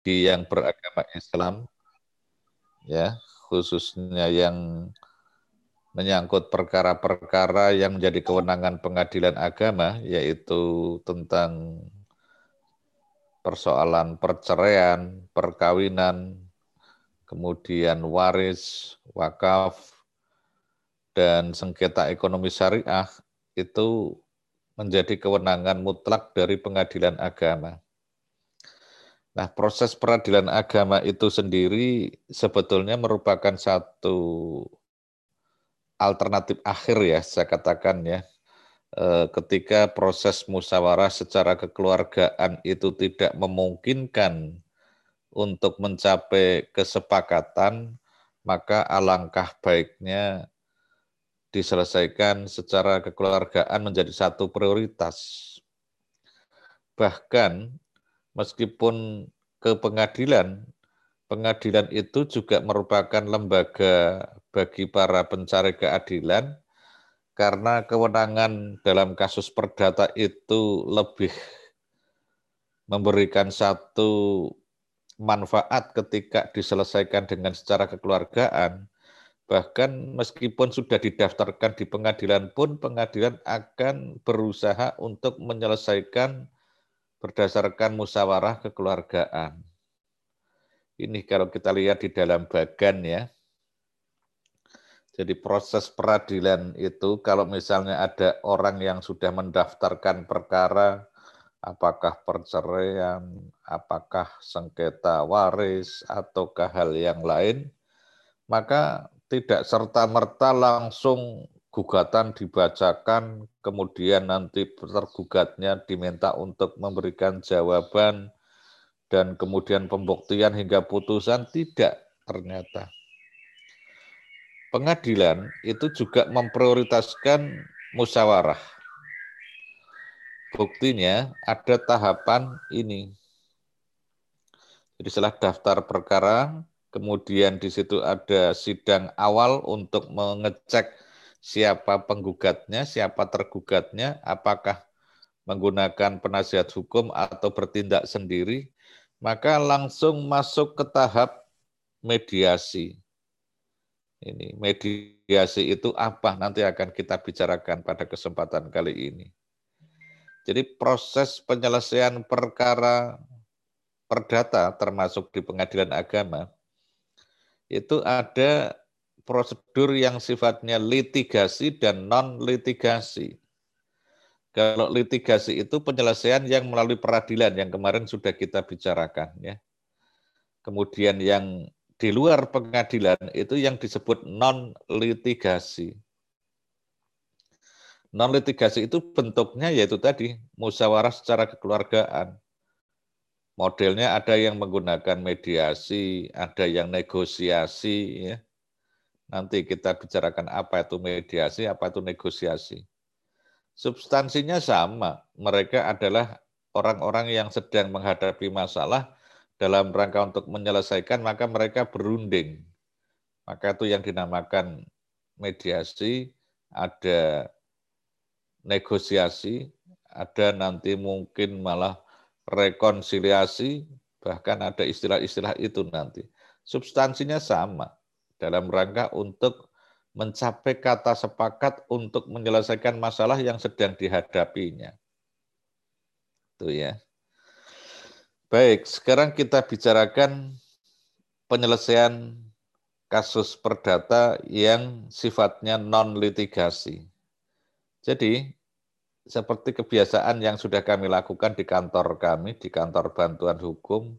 bagi yang beragama Islam ya khususnya yang menyangkut perkara-perkara yang menjadi kewenangan pengadilan agama yaitu tentang persoalan perceraian, perkawinan, kemudian waris, wakaf, dan sengketa ekonomi syariah itu menjadi kewenangan mutlak dari pengadilan agama. Nah, proses peradilan agama itu sendiri sebetulnya merupakan satu alternatif akhir ya saya katakan ya eh, ketika proses musyawarah secara kekeluargaan itu tidak memungkinkan untuk mencapai kesepakatan maka alangkah baiknya diselesaikan secara kekeluargaan menjadi satu prioritas. Bahkan meskipun ke pengadilan, pengadilan itu juga merupakan lembaga bagi para pencari keadilan karena kewenangan dalam kasus perdata itu lebih memberikan satu manfaat ketika diselesaikan dengan secara kekeluargaan. Bahkan meskipun sudah didaftarkan di pengadilan pun, pengadilan akan berusaha untuk menyelesaikan berdasarkan musyawarah kekeluargaan. Ini kalau kita lihat di dalam bagan ya, jadi proses peradilan itu kalau misalnya ada orang yang sudah mendaftarkan perkara, apakah perceraian, apakah sengketa waris, ataukah hal yang lain, maka tidak serta-merta langsung gugatan dibacakan, kemudian nanti tergugatnya diminta untuk memberikan jawaban, dan kemudian pembuktian hingga putusan, tidak ternyata pengadilan itu juga memprioritaskan musyawarah. Buktinya ada tahapan ini. Jadi setelah daftar perkara, kemudian di situ ada sidang awal untuk mengecek siapa penggugatnya, siapa tergugatnya, apakah menggunakan penasihat hukum atau bertindak sendiri, maka langsung masuk ke tahap mediasi. Ini mediasi itu apa nanti akan kita bicarakan pada kesempatan kali ini. Jadi proses penyelesaian perkara perdata termasuk di pengadilan agama itu ada prosedur yang sifatnya litigasi dan non litigasi. Kalau litigasi itu penyelesaian yang melalui peradilan yang kemarin sudah kita bicarakan ya. Kemudian yang di luar pengadilan itu yang disebut non litigasi. Non litigasi itu bentuknya yaitu tadi musyawarah secara kekeluargaan. Modelnya ada yang menggunakan mediasi, ada yang negosiasi ya. Nanti kita bicarakan apa itu mediasi, apa itu negosiasi. Substansinya sama, mereka adalah orang-orang yang sedang menghadapi masalah dalam rangka untuk menyelesaikan, maka mereka berunding. Maka itu yang dinamakan mediasi, ada negosiasi, ada nanti mungkin malah rekonsiliasi, bahkan ada istilah-istilah itu nanti. Substansinya sama, dalam rangka untuk mencapai kata sepakat untuk menyelesaikan masalah yang sedang dihadapinya. Itu ya. Baik, sekarang kita bicarakan penyelesaian kasus perdata yang sifatnya non-litigasi. Jadi, seperti kebiasaan yang sudah kami lakukan di kantor kami, di kantor bantuan hukum,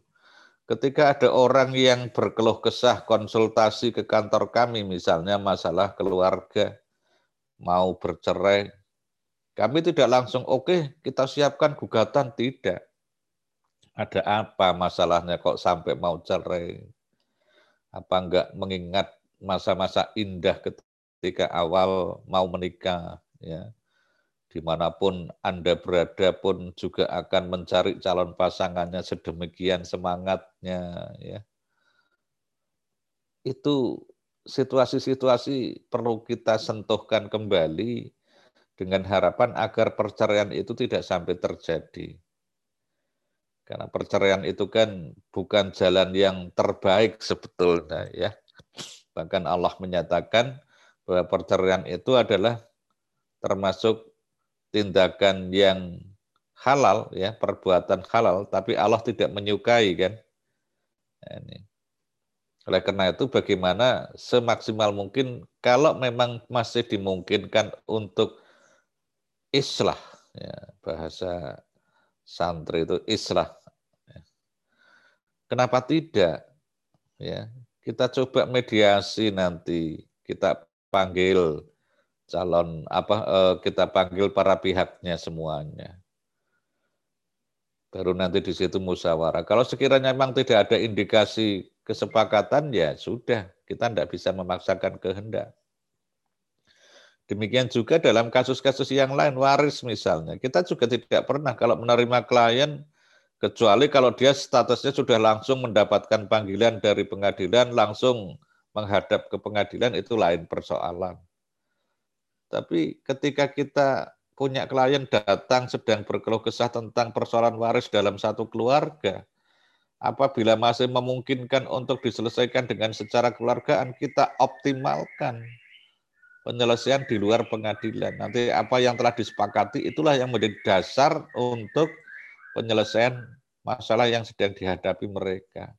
ketika ada orang yang berkeluh kesah konsultasi ke kantor kami, misalnya masalah keluarga, mau bercerai, kami tidak langsung, oke, okay, kita siapkan gugatan, tidak ada apa masalahnya kok sampai mau cerai? Apa enggak mengingat masa-masa indah ketika awal mau menikah? Ya. Di mana pun Anda berada pun juga akan mencari calon pasangannya sedemikian semangatnya. Ya. Itu situasi-situasi perlu kita sentuhkan kembali dengan harapan agar perceraian itu tidak sampai terjadi. Karena perceraian itu kan bukan jalan yang terbaik sebetulnya ya. Bahkan Allah menyatakan bahwa perceraian itu adalah termasuk tindakan yang halal ya, perbuatan halal, tapi Allah tidak menyukai kan. Ini. Oleh karena itu bagaimana semaksimal mungkin kalau memang masih dimungkinkan untuk islah ya, bahasa santri itu islah Kenapa tidak? Ya, kita coba mediasi nanti. Kita panggil calon apa eh, kita panggil para pihaknya semuanya. Baru nanti di situ musyawarah. Kalau sekiranya memang tidak ada indikasi kesepakatan ya sudah, kita tidak bisa memaksakan kehendak. Demikian juga dalam kasus-kasus yang lain, waris misalnya. Kita juga tidak pernah kalau menerima klien Kecuali kalau dia statusnya sudah langsung mendapatkan panggilan dari pengadilan, langsung menghadap ke pengadilan, itu lain persoalan. Tapi ketika kita punya klien datang sedang berkeluh kesah tentang persoalan waris dalam satu keluarga, apabila masih memungkinkan untuk diselesaikan dengan secara keluargaan, kita optimalkan penyelesaian di luar pengadilan. Nanti apa yang telah disepakati itulah yang menjadi dasar untuk penyelesaian masalah yang sedang dihadapi mereka.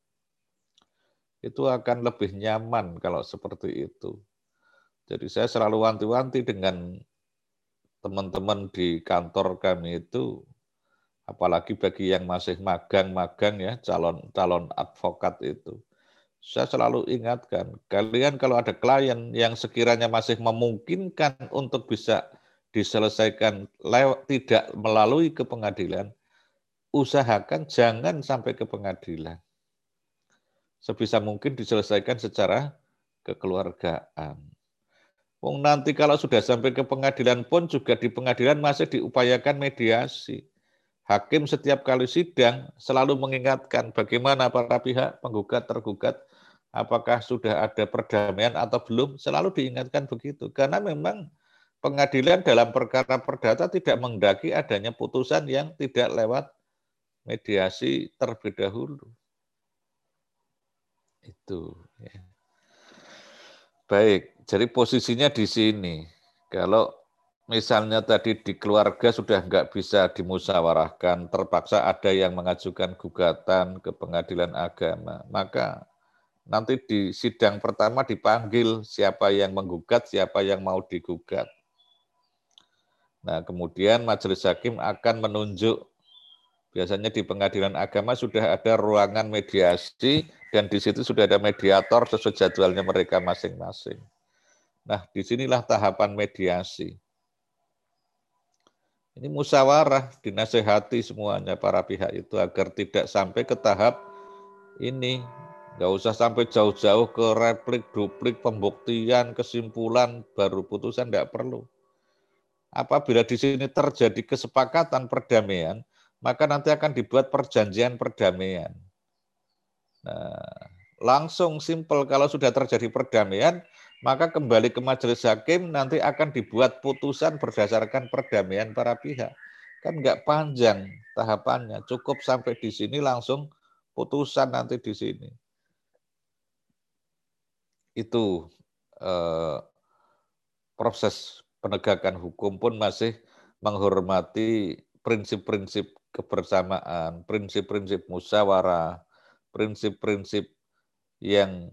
Itu akan lebih nyaman kalau seperti itu. Jadi saya selalu wanti-wanti dengan teman-teman di kantor kami itu, apalagi bagi yang masih magang-magang ya, calon calon advokat itu. Saya selalu ingatkan, kalian kalau ada klien yang sekiranya masih memungkinkan untuk bisa diselesaikan lewat tidak melalui ke pengadilan, usahakan jangan sampai ke pengadilan. Sebisa mungkin diselesaikan secara kekeluargaan. Wong nanti kalau sudah sampai ke pengadilan pun juga di pengadilan masih diupayakan mediasi. Hakim setiap kali sidang selalu mengingatkan bagaimana para pihak penggugat tergugat apakah sudah ada perdamaian atau belum, selalu diingatkan begitu. Karena memang pengadilan dalam perkara perdata tidak menghendaki adanya putusan yang tidak lewat mediasi terlebih dahulu. Itu. Ya. Baik, jadi posisinya di sini. Kalau misalnya tadi di keluarga sudah nggak bisa dimusyawarahkan, terpaksa ada yang mengajukan gugatan ke pengadilan agama, maka nanti di sidang pertama dipanggil siapa yang menggugat, siapa yang mau digugat. Nah, kemudian majelis hakim akan menunjuk Biasanya di pengadilan agama sudah ada ruangan mediasi dan di situ sudah ada mediator sesuai jadwalnya mereka masing-masing. Nah, di sinilah tahapan mediasi. Ini musyawarah, dinasehati semuanya para pihak itu agar tidak sampai ke tahap ini. Nggak usah sampai jauh-jauh ke replik, duplik, pembuktian, kesimpulan, baru putusan, tidak perlu. Apabila di sini terjadi kesepakatan perdamaian, maka nanti akan dibuat perjanjian perdamaian. Nah, langsung simpel kalau sudah terjadi perdamaian, maka kembali ke majelis hakim nanti akan dibuat putusan berdasarkan perdamaian para pihak. Kan nggak panjang tahapannya, cukup sampai di sini langsung putusan nanti di sini. Itu eh, proses penegakan hukum pun masih menghormati prinsip-prinsip kebersamaan, prinsip-prinsip musyawarah, prinsip-prinsip yang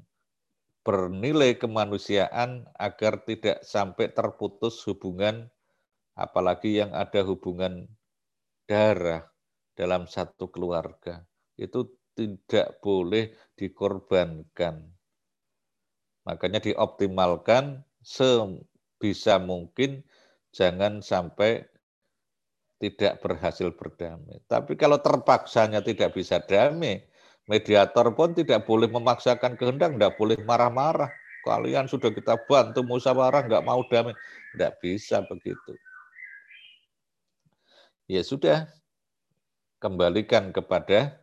bernilai kemanusiaan agar tidak sampai terputus hubungan apalagi yang ada hubungan darah dalam satu keluarga. Itu tidak boleh dikorbankan. Makanya dioptimalkan sebisa mungkin jangan sampai tidak berhasil berdamai. Tapi kalau terpaksanya tidak bisa damai, mediator pun tidak boleh memaksakan kehendak, tidak boleh marah-marah. Kalian sudah kita bantu musyawarah, nggak mau damai. Tidak bisa begitu. Ya sudah, kembalikan kepada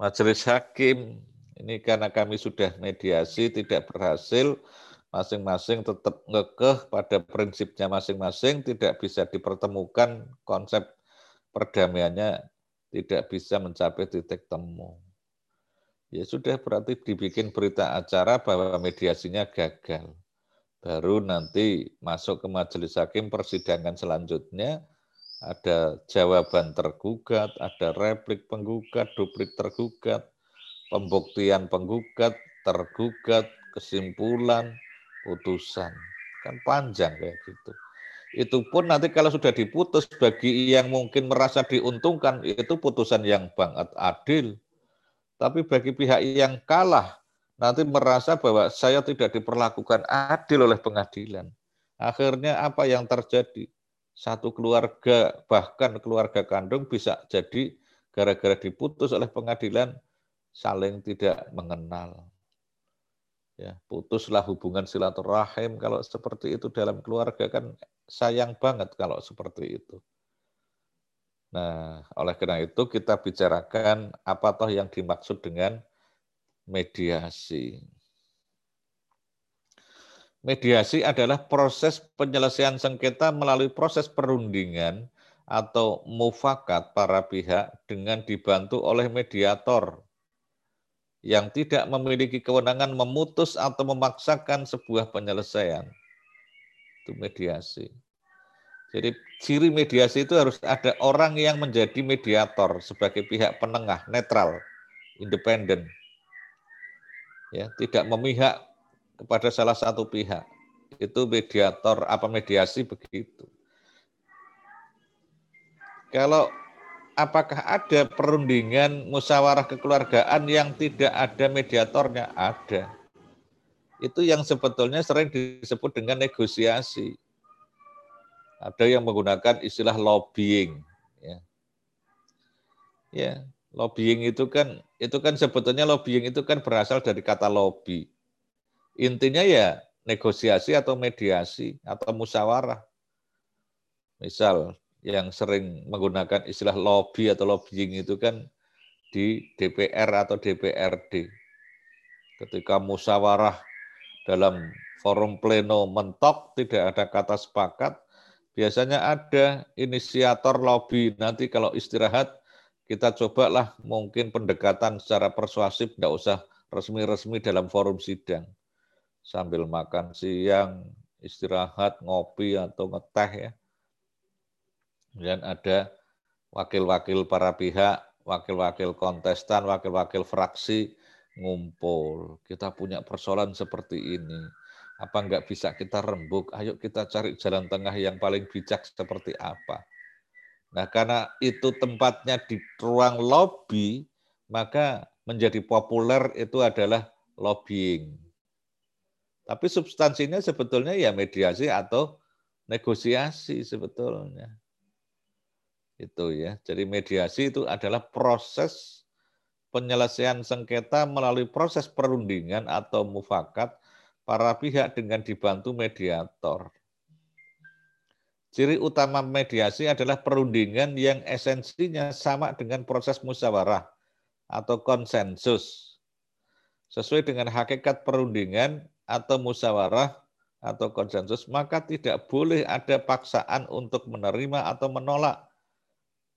majelis hakim. Ini karena kami sudah mediasi, tidak berhasil, masing-masing tetap ngekeh pada prinsipnya masing-masing, tidak bisa dipertemukan konsep perdamaiannya tidak bisa mencapai titik temu. Ya sudah berarti dibikin berita acara bahwa mediasinya gagal. Baru nanti masuk ke majelis hakim persidangan selanjutnya ada jawaban tergugat, ada replik penggugat, duplik tergugat, pembuktian penggugat, tergugat, kesimpulan, putusan. Kan panjang kayak gitu. Itu pun nanti kalau sudah diputus bagi yang mungkin merasa diuntungkan itu putusan yang banget adil tapi bagi pihak yang kalah, nanti merasa bahwa saya tidak diperlakukan adil oleh pengadilan. Akhirnya apa yang terjadi? Satu keluarga, bahkan keluarga kandung bisa jadi gara-gara diputus oleh pengadilan saling tidak mengenal. Ya, putuslah hubungan silaturahim kalau seperti itu dalam keluarga kan sayang banget kalau seperti itu. Nah, oleh karena itu kita bicarakan apa toh yang dimaksud dengan mediasi. Mediasi adalah proses penyelesaian sengketa melalui proses perundingan atau mufakat para pihak dengan dibantu oleh mediator yang tidak memiliki kewenangan memutus atau memaksakan sebuah penyelesaian. Itu mediasi. Jadi ciri mediasi itu harus ada orang yang menjadi mediator sebagai pihak penengah, netral, independen. Ya, tidak memihak kepada salah satu pihak. Itu mediator apa mediasi begitu. Kalau apakah ada perundingan musyawarah kekeluargaan yang tidak ada mediatornya? Ada. Itu yang sebetulnya sering disebut dengan negosiasi ada yang menggunakan istilah lobbying. Ya. ya, lobbying itu kan itu kan sebetulnya lobbying itu kan berasal dari kata lobby. Intinya ya negosiasi atau mediasi atau musyawarah. Misal yang sering menggunakan istilah lobby atau lobbying itu kan di DPR atau DPRD. Ketika musyawarah dalam forum pleno mentok tidak ada kata sepakat, biasanya ada inisiator lobby. Nanti kalau istirahat, kita cobalah mungkin pendekatan secara persuasif, tidak usah resmi-resmi dalam forum sidang. Sambil makan siang, istirahat, ngopi, atau ngeteh ya. Dan ada wakil-wakil para pihak, wakil-wakil kontestan, wakil-wakil fraksi ngumpul. Kita punya persoalan seperti ini apa enggak bisa kita rembuk? Ayo kita cari jalan tengah yang paling bijak seperti apa. Nah, karena itu tempatnya di ruang lobby, maka menjadi populer itu adalah lobbying. Tapi substansinya sebetulnya ya mediasi atau negosiasi sebetulnya. Itu ya. Jadi mediasi itu adalah proses penyelesaian sengketa melalui proses perundingan atau mufakat para pihak dengan dibantu mediator. Ciri utama mediasi adalah perundingan yang esensinya sama dengan proses musyawarah atau konsensus. Sesuai dengan hakikat perundingan atau musyawarah atau konsensus, maka tidak boleh ada paksaan untuk menerima atau menolak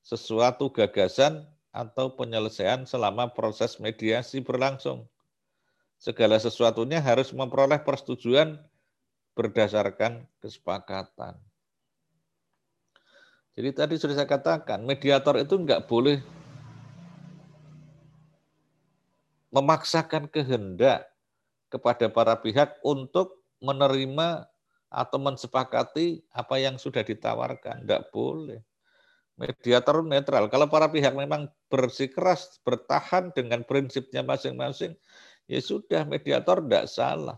sesuatu gagasan atau penyelesaian selama proses mediasi berlangsung segala sesuatunya harus memperoleh persetujuan berdasarkan kesepakatan. Jadi tadi sudah saya katakan, mediator itu enggak boleh memaksakan kehendak kepada para pihak untuk menerima atau mensepakati apa yang sudah ditawarkan. Enggak boleh. Mediator netral. Kalau para pihak memang bersikeras, bertahan dengan prinsipnya masing-masing, ya sudah mediator tidak salah.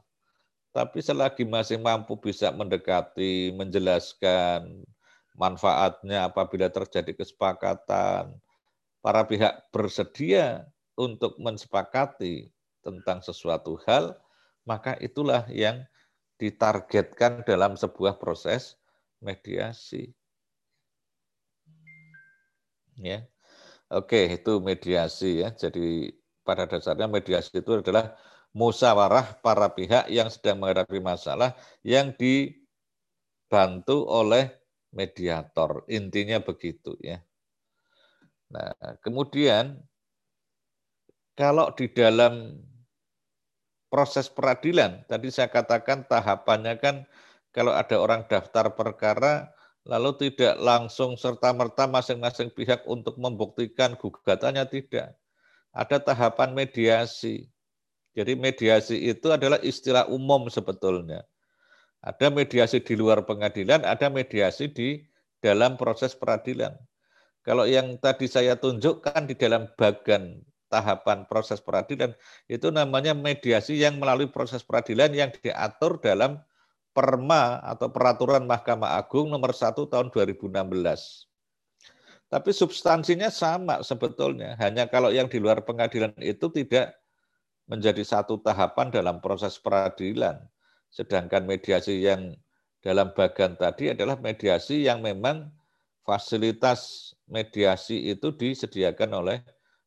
Tapi selagi masih mampu bisa mendekati, menjelaskan manfaatnya apabila terjadi kesepakatan, para pihak bersedia untuk mensepakati tentang sesuatu hal, maka itulah yang ditargetkan dalam sebuah proses mediasi. Ya. Oke, itu mediasi ya. Jadi pada dasarnya mediasi itu adalah musyawarah para pihak yang sedang menghadapi masalah yang dibantu oleh mediator. Intinya begitu ya. Nah, kemudian kalau di dalam proses peradilan, tadi saya katakan tahapannya kan kalau ada orang daftar perkara, lalu tidak langsung serta-merta masing-masing pihak untuk membuktikan gugatannya tidak. Ada tahapan mediasi. Jadi mediasi itu adalah istilah umum sebetulnya. Ada mediasi di luar pengadilan, ada mediasi di dalam proses peradilan. Kalau yang tadi saya tunjukkan di dalam bagian tahapan proses peradilan, itu namanya mediasi yang melalui proses peradilan yang diatur dalam Perma atau Peraturan Mahkamah Agung nomor 1 tahun 2016. Tapi substansinya sama sebetulnya, hanya kalau yang di luar pengadilan itu tidak menjadi satu tahapan dalam proses peradilan. Sedangkan mediasi yang dalam bagian tadi adalah mediasi yang memang fasilitas mediasi itu disediakan oleh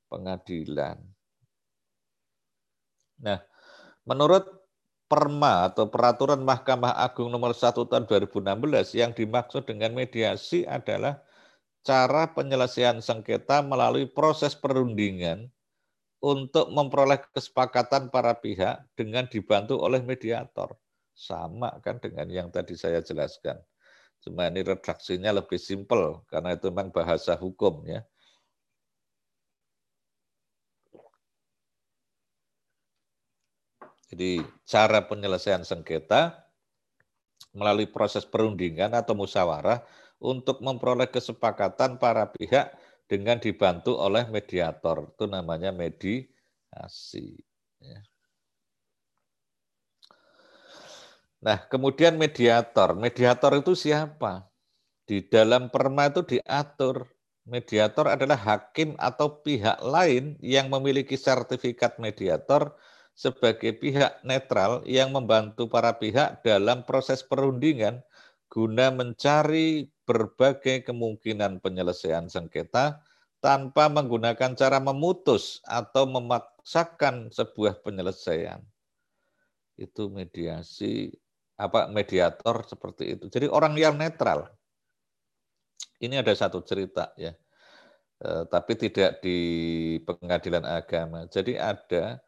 pengadilan. Nah, menurut Perma atau Peraturan Mahkamah Agung nomor 1 tahun 2016 yang dimaksud dengan mediasi adalah cara penyelesaian sengketa melalui proses perundingan untuk memperoleh kesepakatan para pihak dengan dibantu oleh mediator. Sama kan dengan yang tadi saya jelaskan. Cuma ini redaksinya lebih simpel karena itu memang bahasa hukum ya. Jadi cara penyelesaian sengketa melalui proses perundingan atau musyawarah untuk memperoleh kesepakatan para pihak dengan dibantu oleh mediator. Itu namanya mediasi. Ya. Nah, kemudian mediator. Mediator itu siapa? Di dalam perma itu diatur. Mediator adalah hakim atau pihak lain yang memiliki sertifikat mediator sebagai pihak netral yang membantu para pihak dalam proses perundingan guna mencari berbagai kemungkinan penyelesaian sengketa tanpa menggunakan cara memutus atau memaksakan sebuah penyelesaian. Itu mediasi apa mediator seperti itu. Jadi orang yang netral. Ini ada satu cerita ya. E, tapi tidak di pengadilan agama. Jadi ada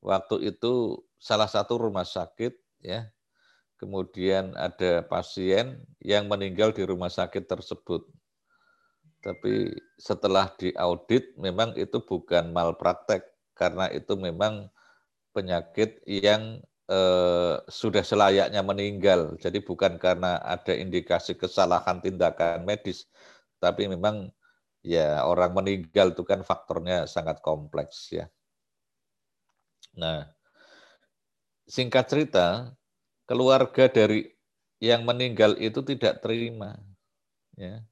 waktu itu salah satu rumah sakit ya. Kemudian ada pasien yang meninggal di rumah sakit tersebut. Tapi setelah diaudit memang itu bukan malpraktek karena itu memang penyakit yang eh, sudah selayaknya meninggal. Jadi bukan karena ada indikasi kesalahan tindakan medis, tapi memang ya orang meninggal itu kan faktornya sangat kompleks ya. Nah, singkat cerita, keluarga dari yang meninggal itu tidak terima, ya.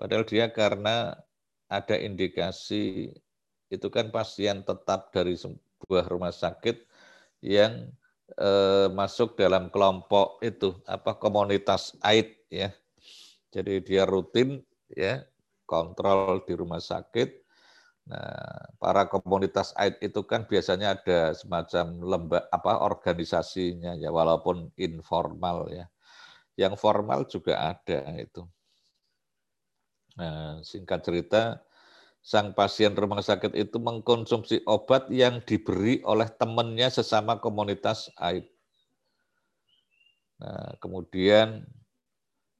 Padahal dia karena ada indikasi itu kan pasien tetap dari sebuah rumah sakit yang eh, masuk dalam kelompok itu apa komunitas AID ya. Jadi dia rutin ya kontrol di rumah sakit. Nah, para komunitas AID itu kan biasanya ada semacam lembak apa organisasinya ya walaupun informal ya. Yang formal juga ada itu. Nah, singkat cerita sang pasien rumah sakit itu mengkonsumsi obat yang diberi oleh temannya sesama komunitas AIDS. Nah, kemudian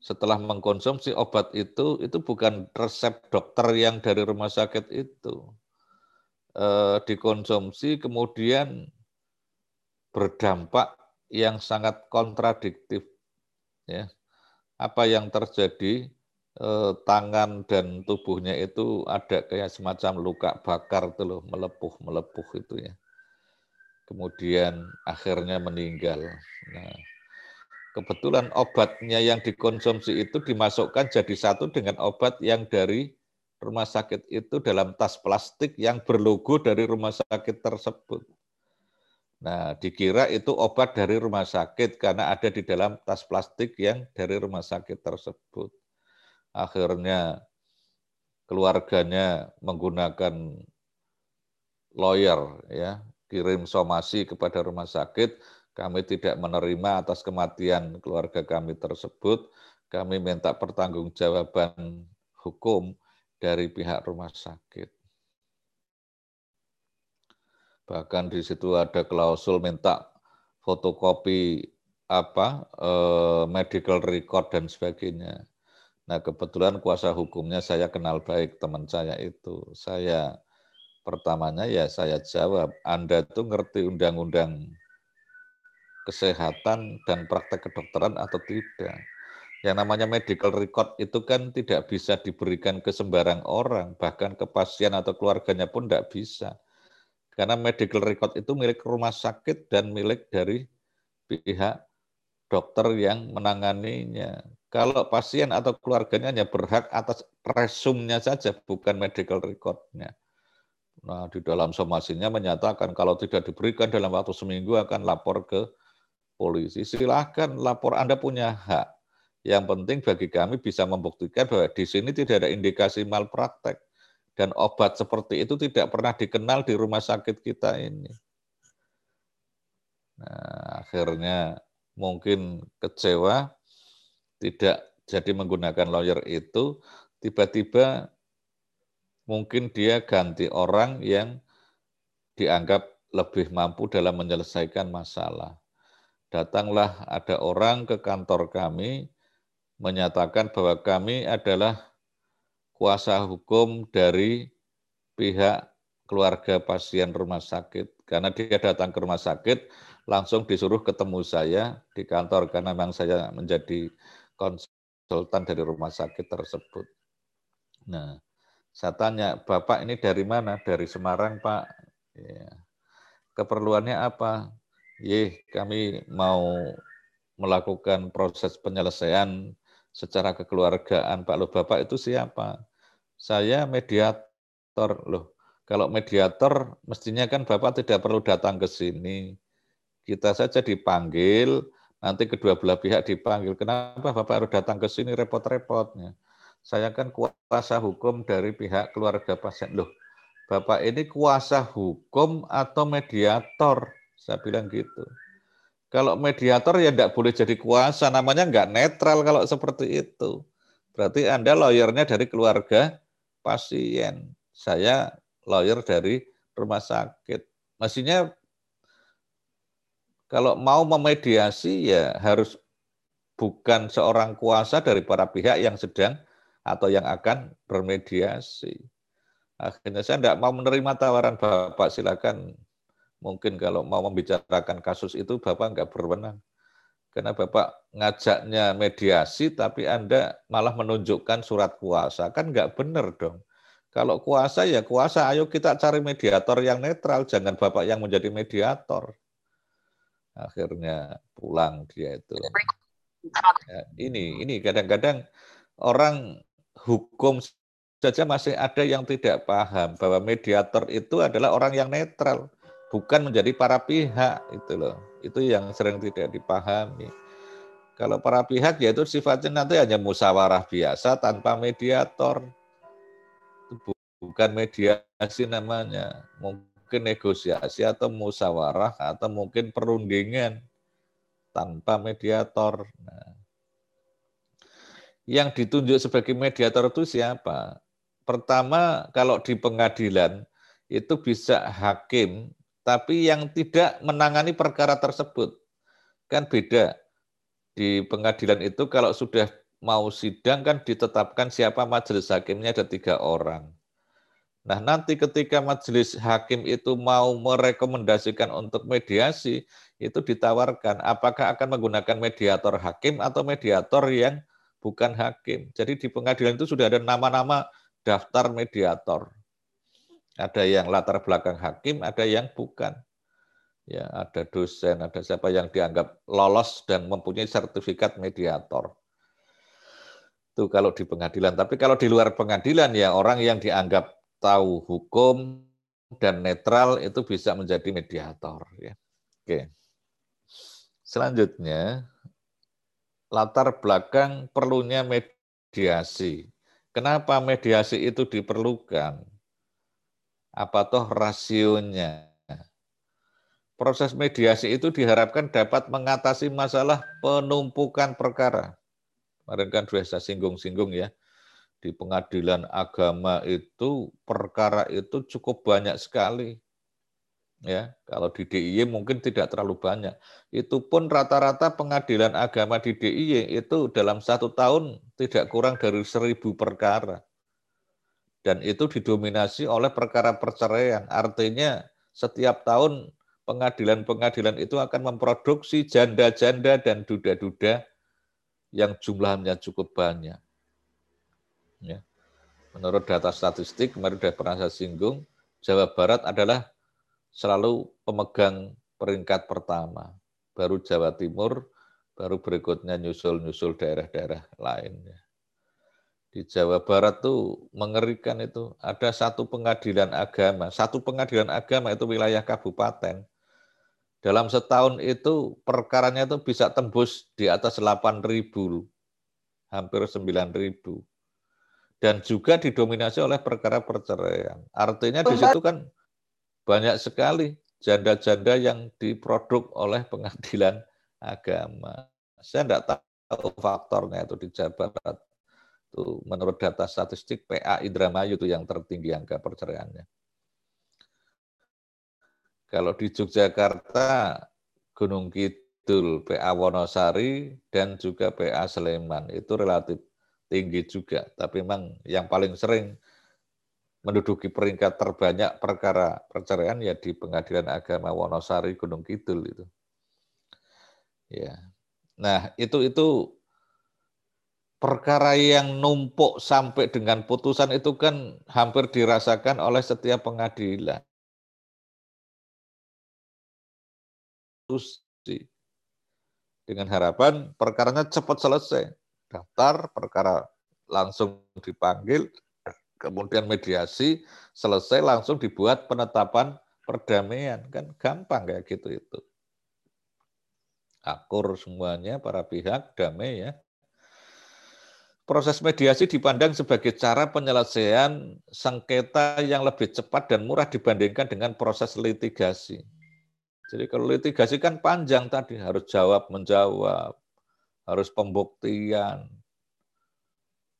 setelah mengkonsumsi obat itu, itu bukan resep dokter yang dari rumah sakit itu. E, dikonsumsi kemudian berdampak yang sangat kontradiktif. Ya. Apa yang terjadi? Eh, tangan dan tubuhnya itu ada kayak semacam luka bakar itu loh, melepuh melepuh itu ya. Kemudian akhirnya meninggal. Nah, kebetulan obatnya yang dikonsumsi itu dimasukkan jadi satu dengan obat yang dari rumah sakit itu dalam tas plastik yang berlogo dari rumah sakit tersebut. Nah, dikira itu obat dari rumah sakit karena ada di dalam tas plastik yang dari rumah sakit tersebut akhirnya keluarganya menggunakan lawyer ya kirim somasi kepada rumah sakit kami tidak menerima atas kematian keluarga kami tersebut kami minta pertanggungjawaban hukum dari pihak rumah sakit. Bahkan di situ ada klausul minta fotokopi apa eh, medical record dan sebagainya. Nah kebetulan kuasa hukumnya saya kenal baik teman saya itu. Saya pertamanya ya saya jawab, Anda tuh ngerti undang-undang kesehatan dan praktek kedokteran atau tidak? Yang namanya medical record itu kan tidak bisa diberikan ke sembarang orang, bahkan ke pasien atau keluarganya pun tidak bisa. Karena medical record itu milik rumah sakit dan milik dari pihak dokter yang menanganinya. Kalau pasien atau keluarganya hanya berhak atas presumnya saja, bukan medical recordnya. Nah, di dalam somasinya menyatakan kalau tidak diberikan dalam waktu seminggu akan lapor ke polisi. Silahkan lapor Anda punya hak. Yang penting bagi kami bisa membuktikan bahwa di sini tidak ada indikasi malpraktek dan obat seperti itu tidak pernah dikenal di rumah sakit kita ini. Nah, akhirnya mungkin kecewa, tidak jadi menggunakan lawyer itu, tiba-tiba mungkin dia ganti orang yang dianggap lebih mampu dalam menyelesaikan masalah. Datanglah ada orang ke kantor kami menyatakan bahwa kami adalah kuasa hukum dari pihak keluarga pasien rumah sakit. Karena dia datang ke rumah sakit, langsung disuruh ketemu saya di kantor, karena memang saya menjadi konsultan dari rumah sakit tersebut. Nah, saya tanya, Bapak ini dari mana? Dari Semarang, Pak. Ya. Keperluannya apa? Ye, kami mau melakukan proses penyelesaian secara kekeluargaan. Pak, lo Bapak itu siapa? saya mediator loh. Kalau mediator mestinya kan Bapak tidak perlu datang ke sini. Kita saja dipanggil, nanti kedua belah pihak dipanggil. Kenapa Bapak harus datang ke sini repot-repotnya? Saya kan kuasa hukum dari pihak keluarga pasien. Loh, Bapak ini kuasa hukum atau mediator? Saya bilang gitu. Kalau mediator ya tidak boleh jadi kuasa, namanya nggak netral kalau seperti itu. Berarti Anda lawyernya dari keluarga pasien. Saya lawyer dari rumah sakit. Maksudnya kalau mau memediasi ya harus bukan seorang kuasa dari para pihak yang sedang atau yang akan bermediasi. Akhirnya saya tidak mau menerima tawaran Bapak, silakan. Mungkin kalau mau membicarakan kasus itu Bapak nggak berwenang. Karena Bapak ngajaknya mediasi, tapi Anda malah menunjukkan surat kuasa. Kan nggak benar dong. Kalau kuasa ya kuasa, ayo kita cari mediator yang netral, jangan Bapak yang menjadi mediator. Akhirnya pulang dia itu. Ya, ini ini kadang-kadang orang hukum saja masih ada yang tidak paham bahwa mediator itu adalah orang yang netral bukan menjadi para pihak itu loh. Itu yang sering tidak dipahami. Kalau para pihak yaitu sifatnya nanti hanya musyawarah biasa tanpa mediator. Bukan mediasi namanya. Mungkin negosiasi atau musyawarah atau mungkin perundingan tanpa mediator. Nah, yang ditunjuk sebagai mediator itu siapa? Pertama, kalau di pengadilan itu bisa hakim tapi yang tidak menangani perkara tersebut. Kan beda. Di pengadilan itu kalau sudah mau sidang kan ditetapkan siapa majelis hakimnya ada tiga orang. Nah nanti ketika majelis hakim itu mau merekomendasikan untuk mediasi, itu ditawarkan apakah akan menggunakan mediator hakim atau mediator yang bukan hakim. Jadi di pengadilan itu sudah ada nama-nama daftar mediator. Ada yang latar belakang hakim, ada yang bukan. Ya, ada dosen, ada siapa yang dianggap lolos dan mempunyai sertifikat mediator. Itu kalau di pengadilan. Tapi kalau di luar pengadilan ya orang yang dianggap tahu hukum dan netral itu bisa menjadi mediator. Ya. Oke. Selanjutnya, latar belakang perlunya mediasi. Kenapa mediasi itu diperlukan? Apa toh rasionya. Proses mediasi itu diharapkan dapat mengatasi masalah penumpukan perkara. Kemarin kan sudah saya singgung-singgung ya. di pengadilan agama itu perkara itu cukup banyak sekali. Ya, kalau di DIY mungkin tidak terlalu banyak. Itu pun rata-rata pengadilan agama di DIY itu dalam satu tahun tidak kurang dari seribu perkara. Dan itu didominasi oleh perkara perceraian. Artinya setiap tahun pengadilan-pengadilan itu akan memproduksi janda-janda dan duda-duda yang jumlahnya cukup banyak. Ya. Menurut data statistik, kemarin sudah pernah saya singgung, Jawa Barat adalah selalu pemegang peringkat pertama. Baru Jawa Timur, baru berikutnya nyusul-nyusul daerah-daerah lainnya. Di Jawa Barat tuh mengerikan itu. Ada satu pengadilan agama. Satu pengadilan agama itu wilayah kabupaten. Dalam setahun itu perkaranya itu bisa tembus di atas 8 ribu. Hampir 9 ribu dan juga didominasi oleh perkara perceraian. Artinya di situ kan banyak sekali janda-janda yang diproduk oleh pengadilan agama. Saya tidak tahu faktornya itu di Jawa Barat. Itu menurut data statistik PA Indramayu itu yang tertinggi angka perceraiannya. Kalau di Yogyakarta, Gunung Kidul, PA Wonosari, dan juga PA Sleman itu relatif tinggi juga, tapi memang yang paling sering menduduki peringkat terbanyak perkara perceraian ya di Pengadilan Agama Wonosari Gunung Kidul itu. Ya. Nah, itu itu perkara yang numpuk sampai dengan putusan itu kan hampir dirasakan oleh setiap pengadilan. Dengan harapan perkaranya cepat selesai daftar, perkara langsung dipanggil, kemudian mediasi, selesai langsung dibuat penetapan perdamaian. Kan gampang kayak gitu itu. Akur semuanya, para pihak, damai ya. Proses mediasi dipandang sebagai cara penyelesaian sengketa yang lebih cepat dan murah dibandingkan dengan proses litigasi. Jadi kalau litigasi kan panjang tadi, harus jawab menjawab, harus pembuktian,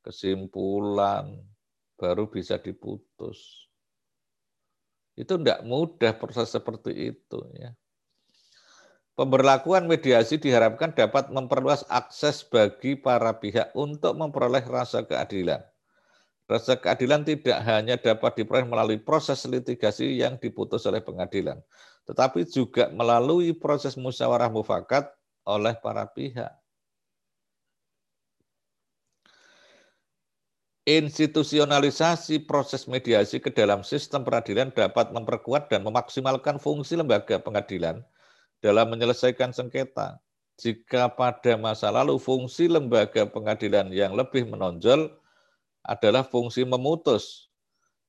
kesimpulan, baru bisa diputus. Itu tidak mudah proses seperti itu. ya. Pemberlakuan mediasi diharapkan dapat memperluas akses bagi para pihak untuk memperoleh rasa keadilan. Rasa keadilan tidak hanya dapat diperoleh melalui proses litigasi yang diputus oleh pengadilan, tetapi juga melalui proses musyawarah mufakat oleh para pihak. Institusionalisasi proses mediasi ke dalam sistem peradilan dapat memperkuat dan memaksimalkan fungsi lembaga pengadilan dalam menyelesaikan sengketa. Jika pada masa lalu fungsi lembaga pengadilan yang lebih menonjol adalah fungsi memutus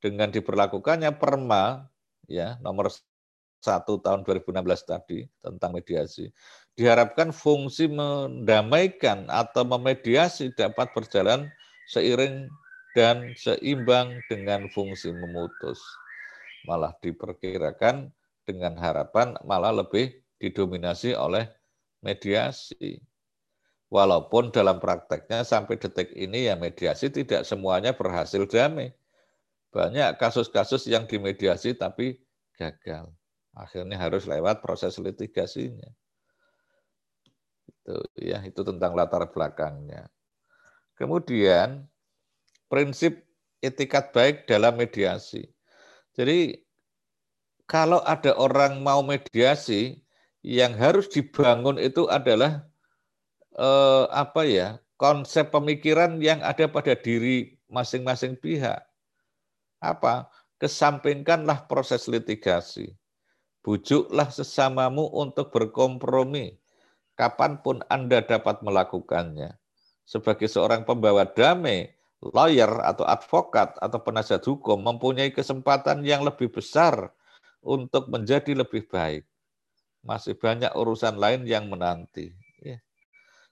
dengan diberlakukannya perma ya nomor 1 tahun 2016 tadi tentang mediasi diharapkan fungsi mendamaikan atau memediasi dapat berjalan seiring dan seimbang dengan fungsi memutus. Malah diperkirakan dengan harapan malah lebih didominasi oleh mediasi. Walaupun dalam prakteknya sampai detik ini ya mediasi tidak semuanya berhasil damai. Banyak kasus-kasus yang dimediasi tapi gagal. Akhirnya harus lewat proses litigasinya. Itu ya, itu tentang latar belakangnya. Kemudian prinsip etikat baik dalam mediasi. Jadi kalau ada orang mau mediasi, yang harus dibangun itu adalah eh, apa ya konsep pemikiran yang ada pada diri masing-masing pihak. Apa? Kesampingkanlah proses litigasi. Bujuklah sesamamu untuk berkompromi kapan pun Anda dapat melakukannya. Sebagai seorang pembawa damai, lawyer atau advokat atau penasihat hukum mempunyai kesempatan yang lebih besar untuk menjadi lebih baik. Masih banyak urusan lain yang menanti. Ya.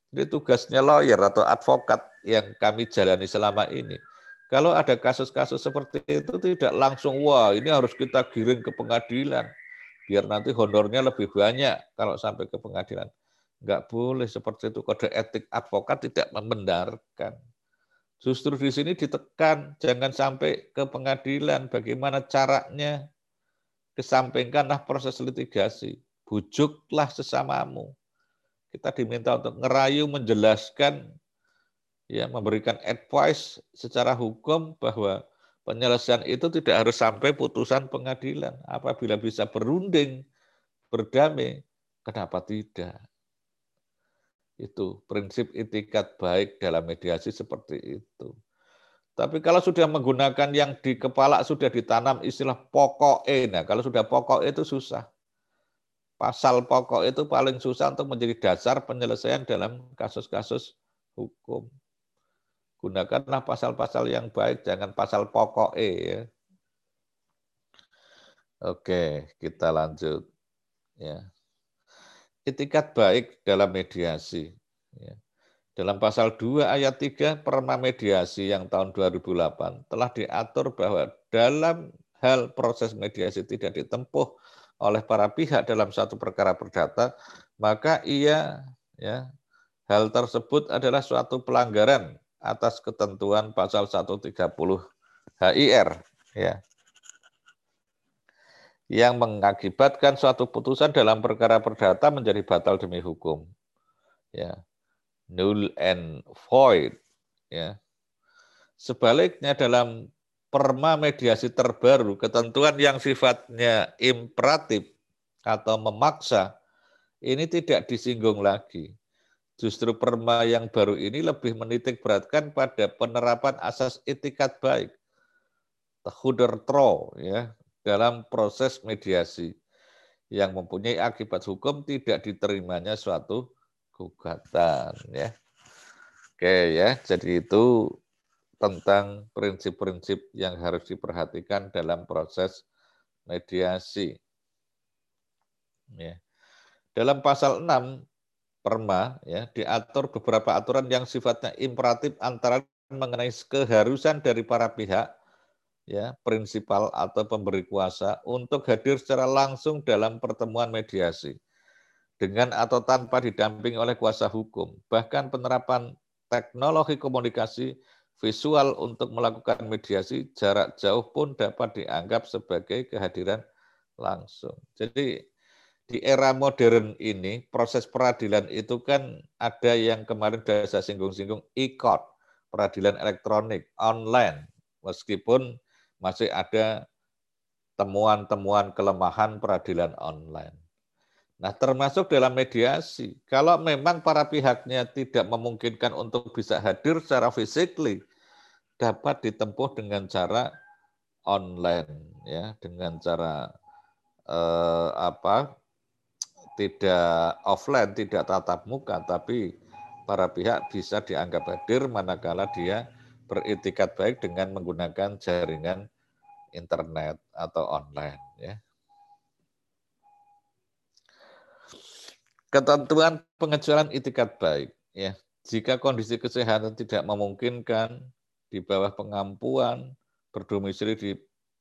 Jadi tugasnya lawyer atau advokat yang kami jalani selama ini. Kalau ada kasus-kasus seperti itu tidak langsung, wah ini harus kita giring ke pengadilan. Biar nanti honornya lebih banyak kalau sampai ke pengadilan. Enggak boleh seperti itu. Kode etik advokat tidak membenarkan Justru di sini ditekan, jangan sampai ke pengadilan. Bagaimana caranya? Kesampingkanlah proses litigasi. Bujuklah sesamamu. Kita diminta untuk ngerayu, menjelaskan, ya memberikan advice secara hukum bahwa penyelesaian itu tidak harus sampai putusan pengadilan. Apabila bisa berunding, berdamai, kenapa tidak? Itu prinsip itikat baik dalam mediasi seperti itu. Tapi kalau sudah menggunakan yang di kepala sudah ditanam istilah pokok E, nah kalau sudah pokok itu susah. Pasal pokok itu paling susah untuk menjadi dasar penyelesaian dalam kasus-kasus hukum. Gunakanlah pasal-pasal yang baik, jangan pasal pokok E. Ya. Oke, kita lanjut. Ya itikat baik dalam mediasi. Ya. Dalam pasal 2 ayat 3 Perma Mediasi yang tahun 2008 telah diatur bahwa dalam hal proses mediasi tidak ditempuh oleh para pihak dalam satu perkara perdata, maka ia ya hal tersebut adalah suatu pelanggaran atas ketentuan pasal 130 HIR ya yang mengakibatkan suatu putusan dalam perkara perdata menjadi batal demi hukum. Ya. Null and void. Ya. Sebaliknya dalam perma mediasi terbaru, ketentuan yang sifatnya imperatif atau memaksa, ini tidak disinggung lagi. Justru perma yang baru ini lebih menitik beratkan pada penerapan asas etikat baik. Tahuder tro, ya, dalam proses mediasi yang mempunyai akibat hukum tidak diterimanya suatu gugatan ya. Oke ya, jadi itu tentang prinsip-prinsip yang harus diperhatikan dalam proses mediasi. Ya. Dalam pasal 6 Perma ya diatur beberapa aturan yang sifatnya imperatif antara mengenai keharusan dari para pihak ya prinsipal atau pemberi kuasa untuk hadir secara langsung dalam pertemuan mediasi dengan atau tanpa didampingi oleh kuasa hukum. Bahkan penerapan teknologi komunikasi visual untuk melakukan mediasi jarak jauh pun dapat dianggap sebagai kehadiran langsung. Jadi di era modern ini proses peradilan itu kan ada yang kemarin sudah saya singgung-singgung e-court, peradilan elektronik, online. Meskipun masih ada temuan-temuan kelemahan peradilan online. Nah, termasuk dalam mediasi. Kalau memang para pihaknya tidak memungkinkan untuk bisa hadir secara physically, dapat ditempuh dengan cara online, ya, dengan cara eh, apa? Tidak offline, tidak tatap muka, tapi para pihak bisa dianggap hadir manakala dia beritikat baik dengan menggunakan jaringan internet atau online ya. Ketentuan pengecualian itikat baik ya. Jika kondisi kesehatan tidak memungkinkan di bawah pengampuan berdomisili di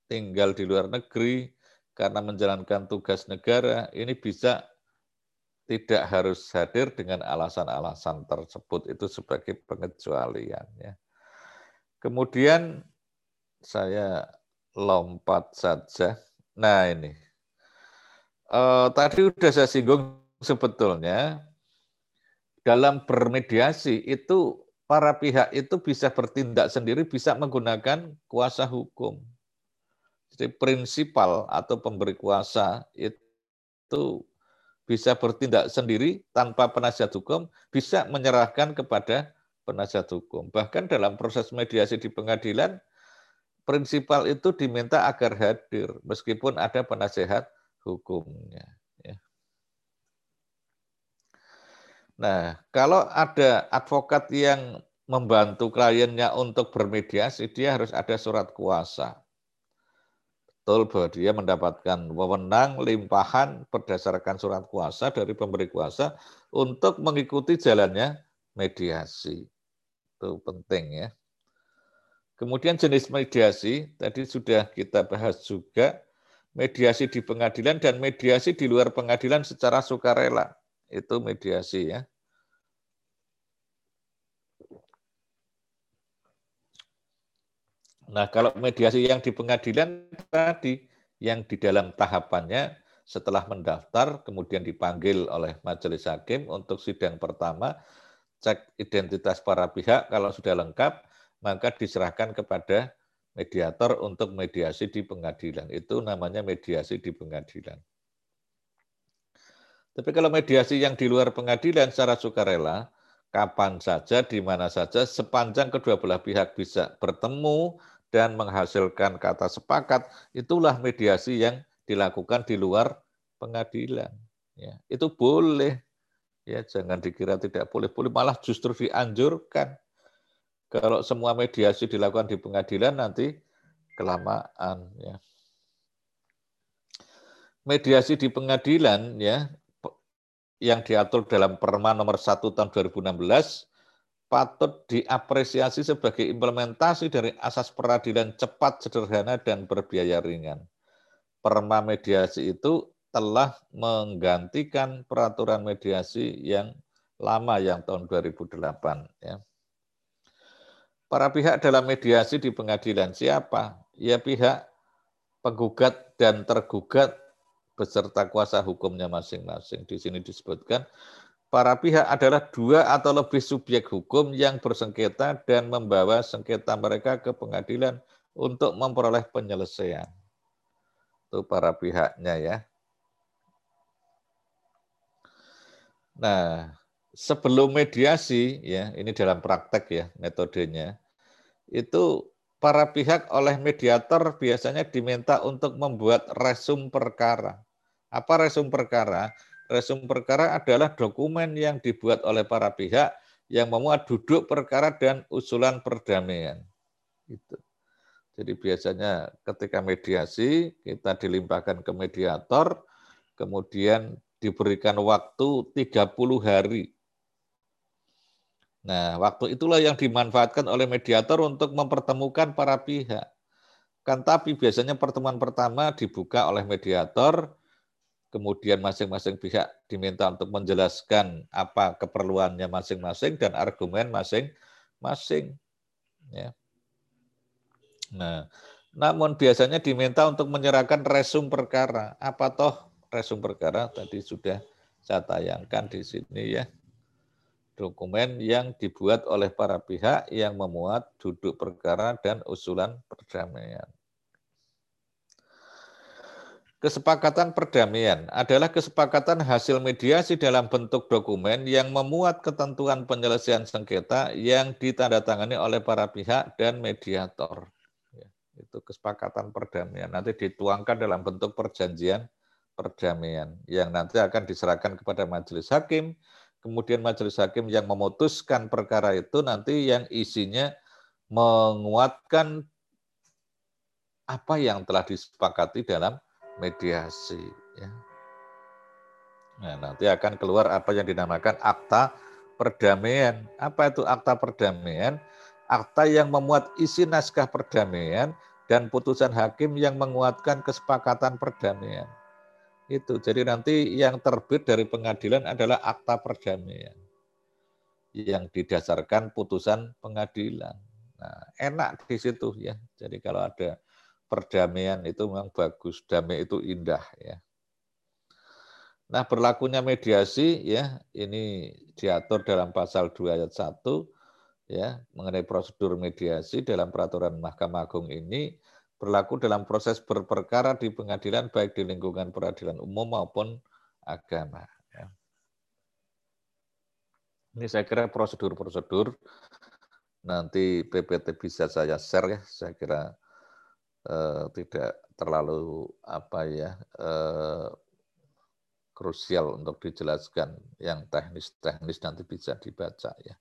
tinggal di luar negeri karena menjalankan tugas negara, ini bisa tidak harus hadir dengan alasan-alasan tersebut itu sebagai pengecualian ya. Kemudian saya lompat saja. Nah ini, uh, tadi sudah saya singgung sebetulnya dalam bermediasi itu para pihak itu bisa bertindak sendiri, bisa menggunakan kuasa hukum. Jadi prinsipal atau pemberi kuasa itu bisa bertindak sendiri tanpa penasihat hukum, bisa menyerahkan kepada penasihat hukum. Bahkan dalam proses mediasi di pengadilan, prinsipal itu diminta agar hadir meskipun ada penasihat hukumnya. Ya. Nah, kalau ada advokat yang membantu kliennya untuk bermediasi, dia harus ada surat kuasa. Betul bahwa dia mendapatkan wewenang limpahan berdasarkan surat kuasa dari pemberi kuasa untuk mengikuti jalannya mediasi. Itu penting ya. Kemudian jenis mediasi, tadi sudah kita bahas juga, mediasi di pengadilan dan mediasi di luar pengadilan secara sukarela. Itu mediasi ya. Nah, kalau mediasi yang di pengadilan tadi, yang di dalam tahapannya setelah mendaftar, kemudian dipanggil oleh majelis hakim untuk sidang pertama, cek identitas para pihak, kalau sudah lengkap, maka diserahkan kepada mediator untuk mediasi di pengadilan. Itu namanya mediasi di pengadilan. Tapi kalau mediasi yang di luar pengadilan secara sukarela, kapan saja, di mana saja, sepanjang kedua belah pihak bisa bertemu dan menghasilkan kata sepakat, itulah mediasi yang dilakukan di luar pengadilan. Ya, itu boleh. Ya, jangan dikira tidak boleh, boleh malah justru dianjurkan. Kalau semua mediasi dilakukan di pengadilan nanti kelamaan. Ya. Mediasi di pengadilan ya yang diatur dalam Perma nomor 1 tahun 2016 patut diapresiasi sebagai implementasi dari asas peradilan cepat, sederhana, dan berbiaya ringan. Perma mediasi itu telah menggantikan peraturan mediasi yang lama yang tahun 2008. Ya. Para pihak dalam mediasi di pengadilan siapa? Ya pihak penggugat dan tergugat beserta kuasa hukumnya masing-masing. Di sini disebutkan para pihak adalah dua atau lebih subjek hukum yang bersengketa dan membawa sengketa mereka ke pengadilan untuk memperoleh penyelesaian. Itu para pihaknya ya. Nah, sebelum mediasi ya, ini dalam praktek ya metodenya. Itu para pihak oleh mediator biasanya diminta untuk membuat resum perkara. Apa resum perkara? Resum perkara adalah dokumen yang dibuat oleh para pihak yang memuat duduk perkara dan usulan perdamaian. Itu. Jadi biasanya ketika mediasi kita dilimpahkan ke mediator, kemudian diberikan waktu 30 hari. Nah, waktu itulah yang dimanfaatkan oleh mediator untuk mempertemukan para pihak. Kan tapi biasanya pertemuan pertama dibuka oleh mediator, kemudian masing-masing pihak diminta untuk menjelaskan apa keperluannya masing-masing dan argumen masing-masing. Ya. Nah, namun biasanya diminta untuk menyerahkan resum perkara. Apa toh resum perkara? Tadi sudah saya tayangkan di sini ya. Dokumen yang dibuat oleh para pihak yang memuat duduk perkara dan usulan perdamaian. Kesepakatan perdamaian adalah kesepakatan hasil mediasi dalam bentuk dokumen yang memuat ketentuan penyelesaian sengketa yang ditandatangani oleh para pihak dan mediator. Ya, itu kesepakatan perdamaian. Nanti dituangkan dalam bentuk perjanjian perdamaian yang nanti akan diserahkan kepada majelis hakim. Kemudian majelis hakim yang memutuskan perkara itu nanti yang isinya menguatkan apa yang telah disepakati dalam mediasi. Ya. Nah, nanti akan keluar apa yang dinamakan akta perdamaian. Apa itu akta perdamaian? Akta yang memuat isi naskah perdamaian dan putusan hakim yang menguatkan kesepakatan perdamaian. Itu. Jadi nanti yang terbit dari pengadilan adalah akta perdamaian yang didasarkan putusan pengadilan. Nah, enak di situ ya. Jadi kalau ada perdamaian itu memang bagus, damai itu indah ya. Nah, berlakunya mediasi ya, ini diatur dalam pasal 2 ayat 1 ya, mengenai prosedur mediasi dalam peraturan Mahkamah Agung ini berlaku dalam proses berperkara di pengadilan baik di lingkungan peradilan umum maupun agama. Ya. Ini saya kira prosedur-prosedur nanti PPT bisa saya share ya, saya kira Eh, tidak terlalu apa ya eh, krusial untuk dijelaskan yang teknis-teknis nanti bisa dibaca ya.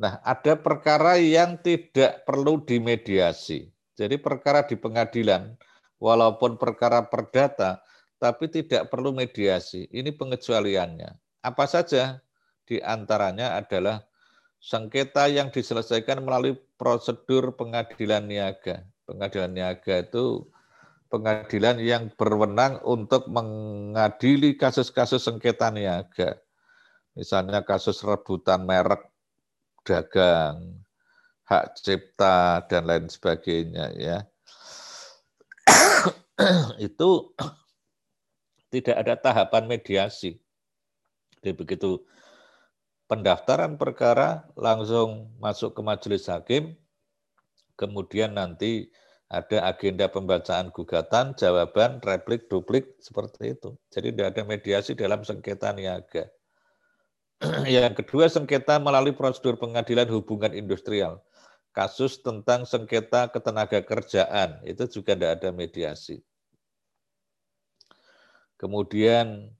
Nah, ada perkara yang tidak perlu dimediasi. Jadi perkara di pengadilan walaupun perkara perdata tapi tidak perlu mediasi. Ini pengecualiannya. Apa saja? Di antaranya adalah sengketa yang diselesaikan melalui prosedur pengadilan niaga. Pengadilan niaga itu pengadilan yang berwenang untuk mengadili kasus-kasus sengketa niaga. Misalnya kasus rebutan merek dagang, hak cipta dan lain sebagainya ya. itu tidak ada tahapan mediasi. Jadi begitu pendaftaran perkara langsung masuk ke majelis hakim, kemudian nanti ada agenda pembacaan gugatan, jawaban, replik, duplik, seperti itu. Jadi tidak ada mediasi dalam sengketa niaga. Yang kedua, sengketa melalui prosedur pengadilan hubungan industrial. Kasus tentang sengketa ketenaga kerjaan, itu juga tidak ada mediasi. Kemudian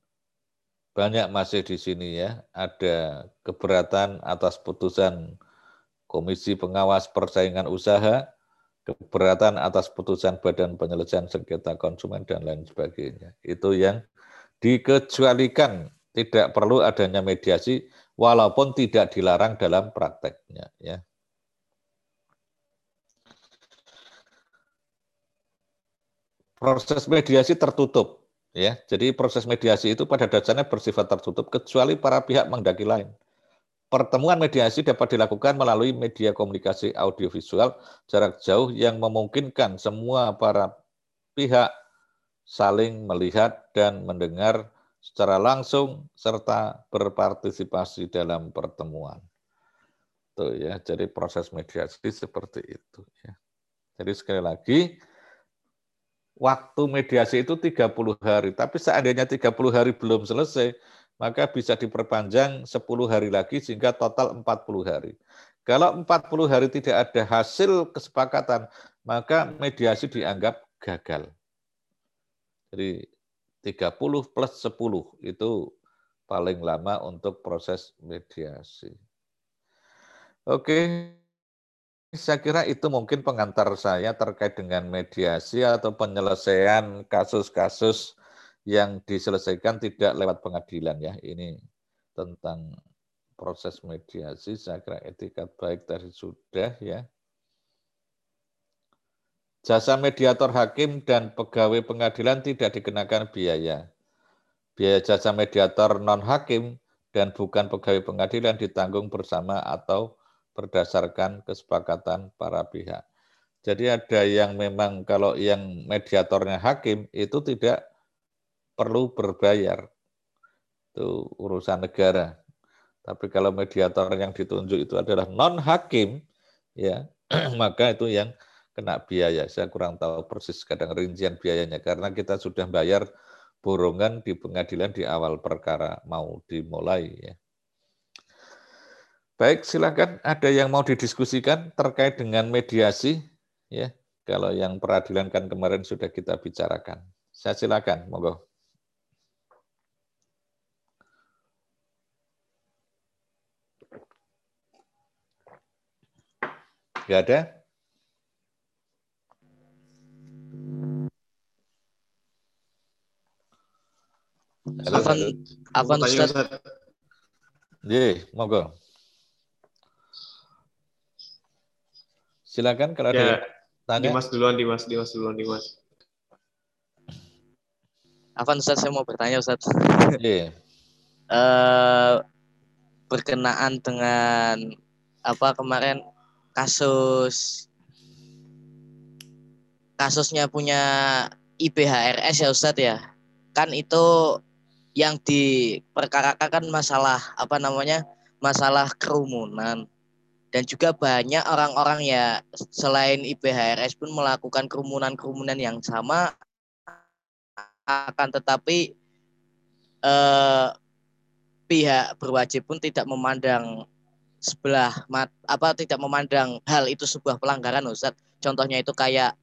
banyak masih di sini ya, ada keberatan atas putusan Komisi Pengawas Persaingan Usaha, keberatan atas putusan Badan Penyelesaian Sengketa Konsumen dan lain sebagainya. Itu yang dikecualikan tidak perlu adanya mediasi walaupun tidak dilarang dalam prakteknya ya. Proses mediasi tertutup ya. Jadi proses mediasi itu pada dasarnya bersifat tertutup kecuali para pihak menghendaki lain. Pertemuan mediasi dapat dilakukan melalui media komunikasi audiovisual jarak jauh yang memungkinkan semua para pihak saling melihat dan mendengar secara langsung serta berpartisipasi dalam pertemuan. Tuh ya, jadi proses mediasi seperti itu ya. Jadi sekali lagi waktu mediasi itu 30 hari, tapi seandainya 30 hari belum selesai, maka bisa diperpanjang 10 hari lagi sehingga total 40 hari. Kalau 40 hari tidak ada hasil kesepakatan, maka mediasi dianggap gagal. Jadi 30 plus 10 itu paling lama untuk proses mediasi. Oke, saya kira itu mungkin pengantar saya terkait dengan mediasi atau penyelesaian kasus-kasus yang diselesaikan tidak lewat pengadilan ya. Ini tentang proses mediasi, saya kira etika baik tadi sudah ya. Jasa mediator hakim dan pegawai pengadilan tidak dikenakan biaya. Biaya jasa mediator non-hakim dan bukan pegawai pengadilan ditanggung bersama atau berdasarkan kesepakatan para pihak. Jadi ada yang memang kalau yang mediatornya hakim itu tidak perlu berbayar. Itu urusan negara. Tapi kalau mediator yang ditunjuk itu adalah non-hakim, ya maka itu yang kena biaya. Saya kurang tahu persis kadang rincian biayanya karena kita sudah bayar borongan di pengadilan di awal perkara mau dimulai ya. Baik, silakan ada yang mau didiskusikan terkait dengan mediasi ya. Kalau yang peradilan kan kemarin sudah kita bicarakan. Saya silakan, monggo. Gak ada? Halo, Afan, Afan Ustaz. Ye, monggo. Silakan kalau ada ya, tanya. Dimas duluan, Dimas, Dimas duluan, Dimas. Afan Ustaz, saya mau bertanya Ustaz. Iya. uh, berkenaan dengan apa kemarin kasus kasusnya punya IPHRS ya Ustadz ya. Kan itu yang diperkarakan kan masalah apa namanya masalah kerumunan. Dan juga banyak orang-orang ya selain IPHRS pun melakukan kerumunan-kerumunan yang sama. Akan tetapi eh, pihak berwajib pun tidak memandang sebelah mat, apa tidak memandang hal itu sebuah pelanggaran Ustaz. Contohnya itu kayak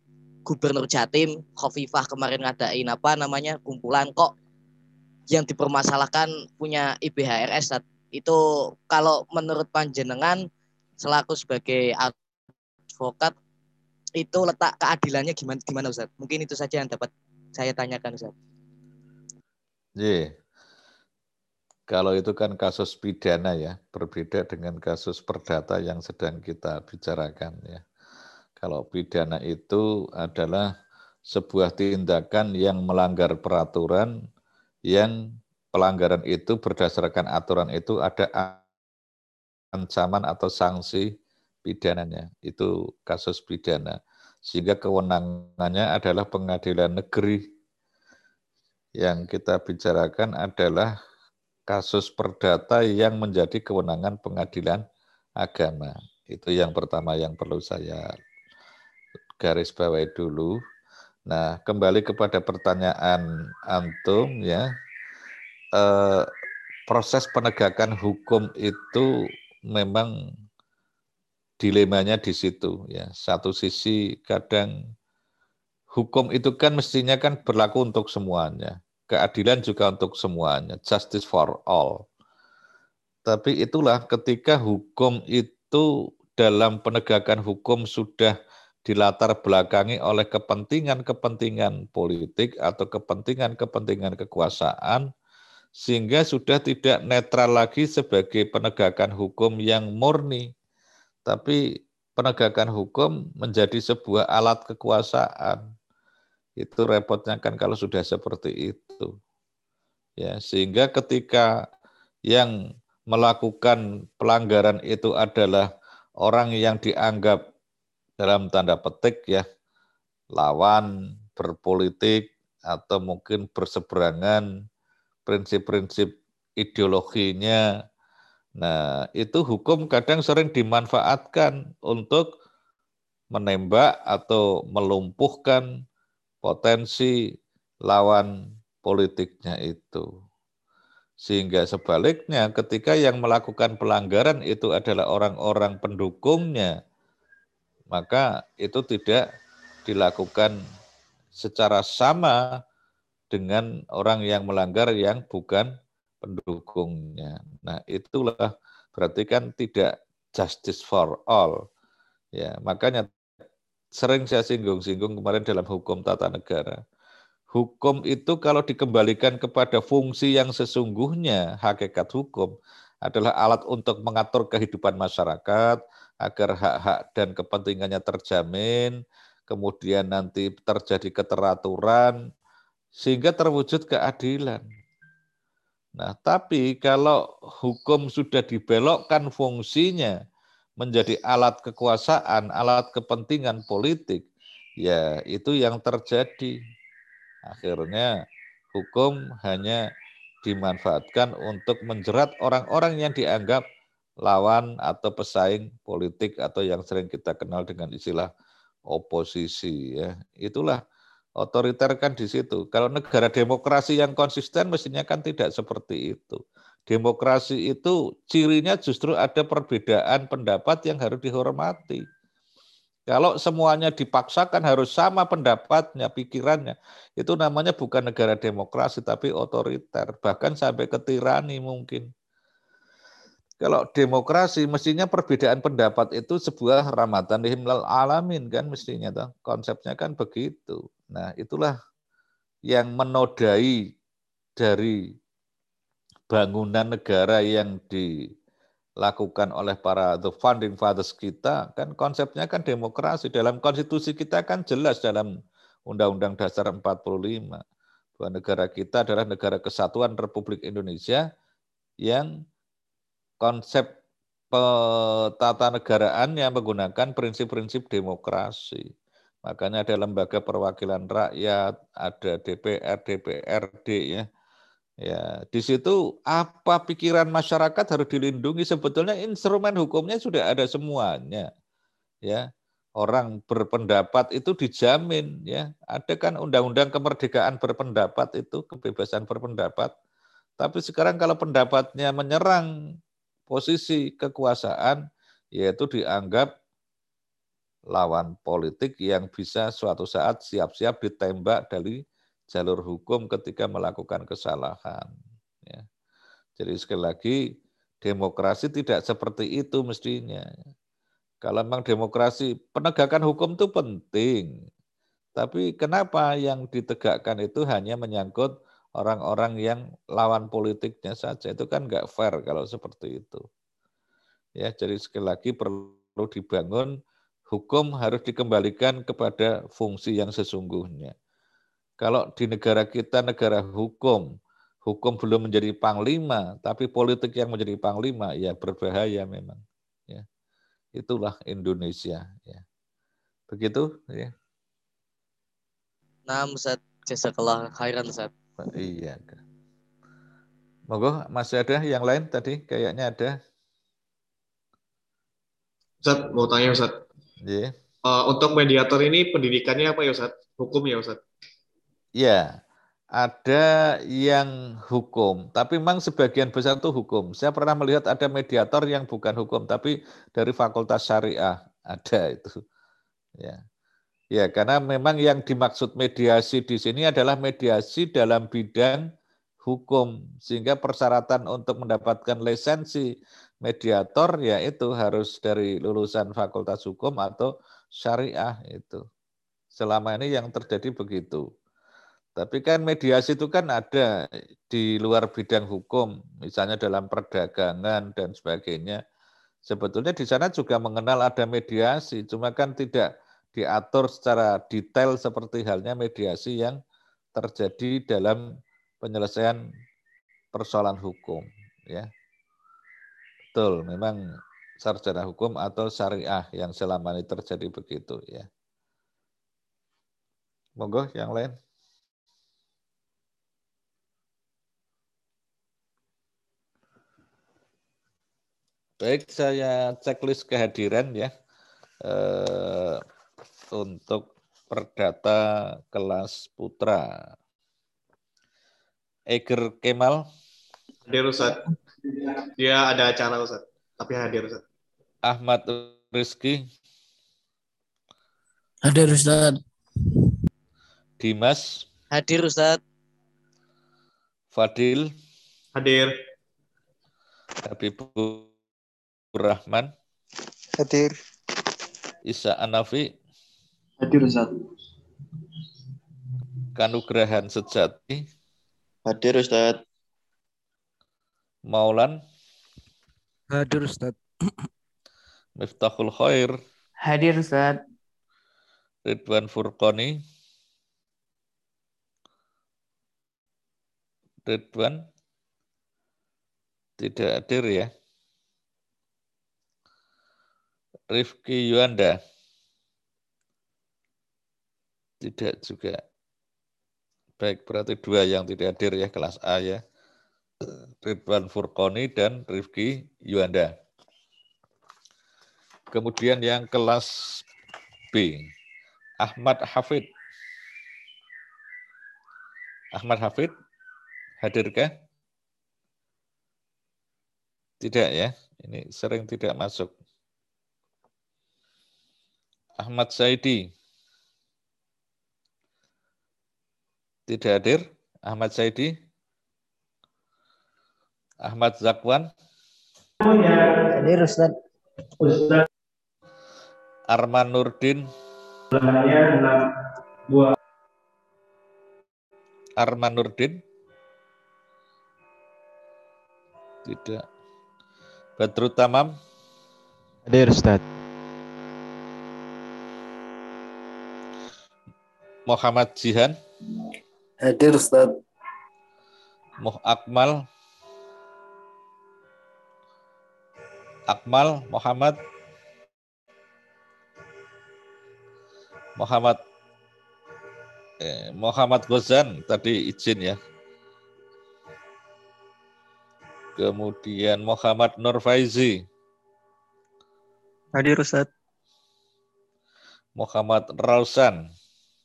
Gubernur Jatim, Khofifah kemarin ngadain apa namanya kumpulan kok yang dipermasalahkan punya IBHRS itu kalau menurut panjenengan selaku sebagai advokat itu letak keadilannya gimana gimana Ustaz? Mungkin itu saja yang dapat saya tanyakan Ustaz. Yeah. Kalau itu kan kasus pidana ya, berbeda dengan kasus perdata yang sedang kita bicarakan ya. Kalau pidana itu adalah sebuah tindakan yang melanggar peraturan yang pelanggaran itu berdasarkan aturan itu ada ancaman atau sanksi pidananya. Itu kasus pidana. Sehingga kewenangannya adalah pengadilan negeri. Yang kita bicarakan adalah kasus perdata yang menjadi kewenangan pengadilan agama. Itu yang pertama yang perlu saya garis bawahi dulu. Nah, kembali kepada pertanyaan antum ya. Eh, proses penegakan hukum itu memang dilemanya di situ ya. Satu sisi kadang hukum itu kan mestinya kan berlaku untuk semuanya. Keadilan juga untuk semuanya, justice for all. Tapi itulah ketika hukum itu dalam penegakan hukum sudah dilatar belakangi oleh kepentingan-kepentingan politik atau kepentingan-kepentingan kekuasaan, sehingga sudah tidak netral lagi sebagai penegakan hukum yang murni, tapi penegakan hukum menjadi sebuah alat kekuasaan. Itu repotnya kan kalau sudah seperti itu. Ya, sehingga ketika yang melakukan pelanggaran itu adalah orang yang dianggap dalam tanda petik ya lawan berpolitik atau mungkin berseberangan prinsip-prinsip ideologinya. Nah, itu hukum kadang sering dimanfaatkan untuk menembak atau melumpuhkan potensi lawan politiknya itu. Sehingga sebaliknya ketika yang melakukan pelanggaran itu adalah orang-orang pendukungnya, maka itu tidak dilakukan secara sama dengan orang yang melanggar yang bukan pendukungnya. Nah, itulah berarti kan tidak justice for all. Ya, makanya sering saya singgung-singgung kemarin dalam hukum tata negara. Hukum itu kalau dikembalikan kepada fungsi yang sesungguhnya, hakikat hukum adalah alat untuk mengatur kehidupan masyarakat, agar hak-hak dan kepentingannya terjamin, kemudian nanti terjadi keteraturan, sehingga terwujud keadilan. Nah, tapi kalau hukum sudah dibelokkan fungsinya menjadi alat kekuasaan, alat kepentingan politik, ya itu yang terjadi. Akhirnya hukum hanya dimanfaatkan untuk menjerat orang-orang yang dianggap lawan atau pesaing politik atau yang sering kita kenal dengan istilah oposisi ya. Itulah otoriter kan di situ. Kalau negara demokrasi yang konsisten mestinya kan tidak seperti itu. Demokrasi itu cirinya justru ada perbedaan pendapat yang harus dihormati. Kalau semuanya dipaksakan harus sama pendapatnya, pikirannya, itu namanya bukan negara demokrasi tapi otoriter, bahkan sampai ke tirani mungkin. Kalau demokrasi mestinya perbedaan pendapat itu sebuah ramatan lihimlal alamin kan mestinya toh. Konsepnya kan begitu. Nah, itulah yang menodai dari bangunan negara yang dilakukan oleh para the founding fathers kita kan konsepnya kan demokrasi dalam konstitusi kita kan jelas dalam Undang-Undang Dasar 45 bahwa negara kita adalah negara kesatuan Republik Indonesia yang konsep tata negaraan yang menggunakan prinsip-prinsip demokrasi. Makanya ada lembaga perwakilan rakyat, ada DPR, DPRD ya. Ya, di situ apa pikiran masyarakat harus dilindungi sebetulnya instrumen hukumnya sudah ada semuanya. Ya. Orang berpendapat itu dijamin ya. Ada kan undang-undang kemerdekaan berpendapat itu, kebebasan berpendapat. Tapi sekarang kalau pendapatnya menyerang posisi kekuasaan yaitu dianggap lawan politik yang bisa suatu saat siap-siap ditembak dari jalur hukum ketika melakukan kesalahan. Ya. Jadi sekali lagi demokrasi tidak seperti itu mestinya. Kalau memang demokrasi penegakan hukum itu penting, tapi kenapa yang ditegakkan itu hanya menyangkut orang-orang yang lawan politiknya saja. Itu kan nggak fair kalau seperti itu. Ya, jadi sekali lagi perlu dibangun hukum harus dikembalikan kepada fungsi yang sesungguhnya. Kalau di negara kita negara hukum, hukum belum menjadi panglima, tapi politik yang menjadi panglima, ya berbahaya memang. Ya. itulah Indonesia. Ya. Begitu ya. Nah, Ustaz, jazakallah khairan Ustaz. Iya. Monggo masih ada yang lain tadi kayaknya ada. Ustaz, mau tanya Ustaz. Yeah. Iya. Uh, untuk mediator ini pendidikannya apa ya Ustaz? Hukum ya Ustaz? Ya, ada yang hukum, tapi memang sebagian besar itu hukum. Saya pernah melihat ada mediator yang bukan hukum, tapi dari Fakultas Syariah ada itu. Ya. Ya, karena memang yang dimaksud mediasi di sini adalah mediasi dalam bidang hukum, sehingga persyaratan untuk mendapatkan lisensi mediator yaitu harus dari lulusan Fakultas Hukum atau syariah itu. Selama ini yang terjadi begitu. Tapi kan mediasi itu kan ada di luar bidang hukum, misalnya dalam perdagangan dan sebagainya. Sebetulnya di sana juga mengenal ada mediasi, cuma kan tidak diatur secara detail seperti halnya mediasi yang terjadi dalam penyelesaian persoalan hukum. Ya, betul. Memang sarjana hukum atau syariah yang selama ini terjadi begitu ya. Monggo yang lain. Baik, saya checklist kehadiran ya eh, untuk perdata kelas putra. Eger Kemal. Hadir Ustaz. Dia ada acara Ustaz tapi hadir Ustaz. Ahmad Rizky. Hadir Ustaz. Dimas. Hadir Ustaz. Fadil. Hadir. Habibur Rahman. Hadir. Isa Anafi. Hadir Ustaz. Kanugrahan Sejati. Hadir Ustaz. Maulan. Hadir Ustaz. Miftahul Khair. Hadir Ustaz. Ridwan Furqani. Ridwan tidak hadir ya. Rifki Yuanda tidak juga. Baik, berarti dua yang tidak hadir ya kelas A ya. Ridwan Furqoni dan Rifki Yuanda. Kemudian yang kelas B, Ahmad Hafid. Ahmad Hafid, hadirkah? Tidak ya, ini sering tidak masuk. Ahmad Saidi. Tidak hadir. Ahmad Saidi. Ahmad Zakwan. Hadir Ustaz. Ustaz. Arman Nurdin. Arman Nurdin. Tidak. Badrut Tamam. Hadir Ustaz. Muhammad Jihan. Hadir Ustaz. Muh Akmal. Akmal Muhammad Muhammad eh, Muhammad Ghazan tadi izin ya. Kemudian Muhammad Nur Faizi. Hadir Ustaz. Muhammad Rausan.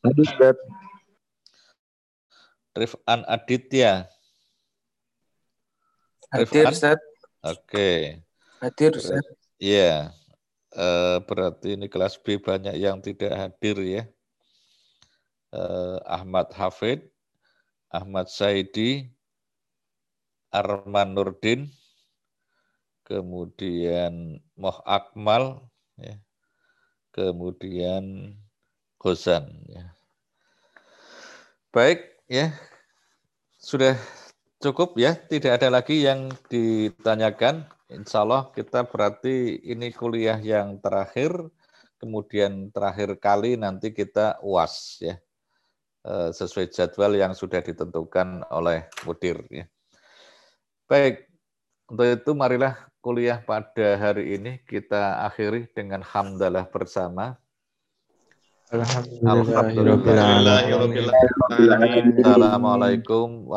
Hadir Ustaz. Rifan Aditya. Hadir? Ustaz. Oke. Hadir Ustaz. Iya. Eh, berarti ini kelas B banyak yang tidak hadir ya. Eh, Ahmad Hafid, Ahmad Saidi, Arman Nurdin, kemudian Moh Akmal, ya. kemudian Ghozan. Ya. Baik, ya sudah cukup ya, tidak ada lagi yang ditanyakan. Insya Allah kita berarti ini kuliah yang terakhir, kemudian terakhir kali nanti kita uas ya, eh, sesuai jadwal yang sudah ditentukan oleh mudir ya. Baik, untuk itu marilah kuliah pada hari ini kita akhiri dengan hamdalah bersama. Alhamdulillahirabbil alamin. Assalamualaikum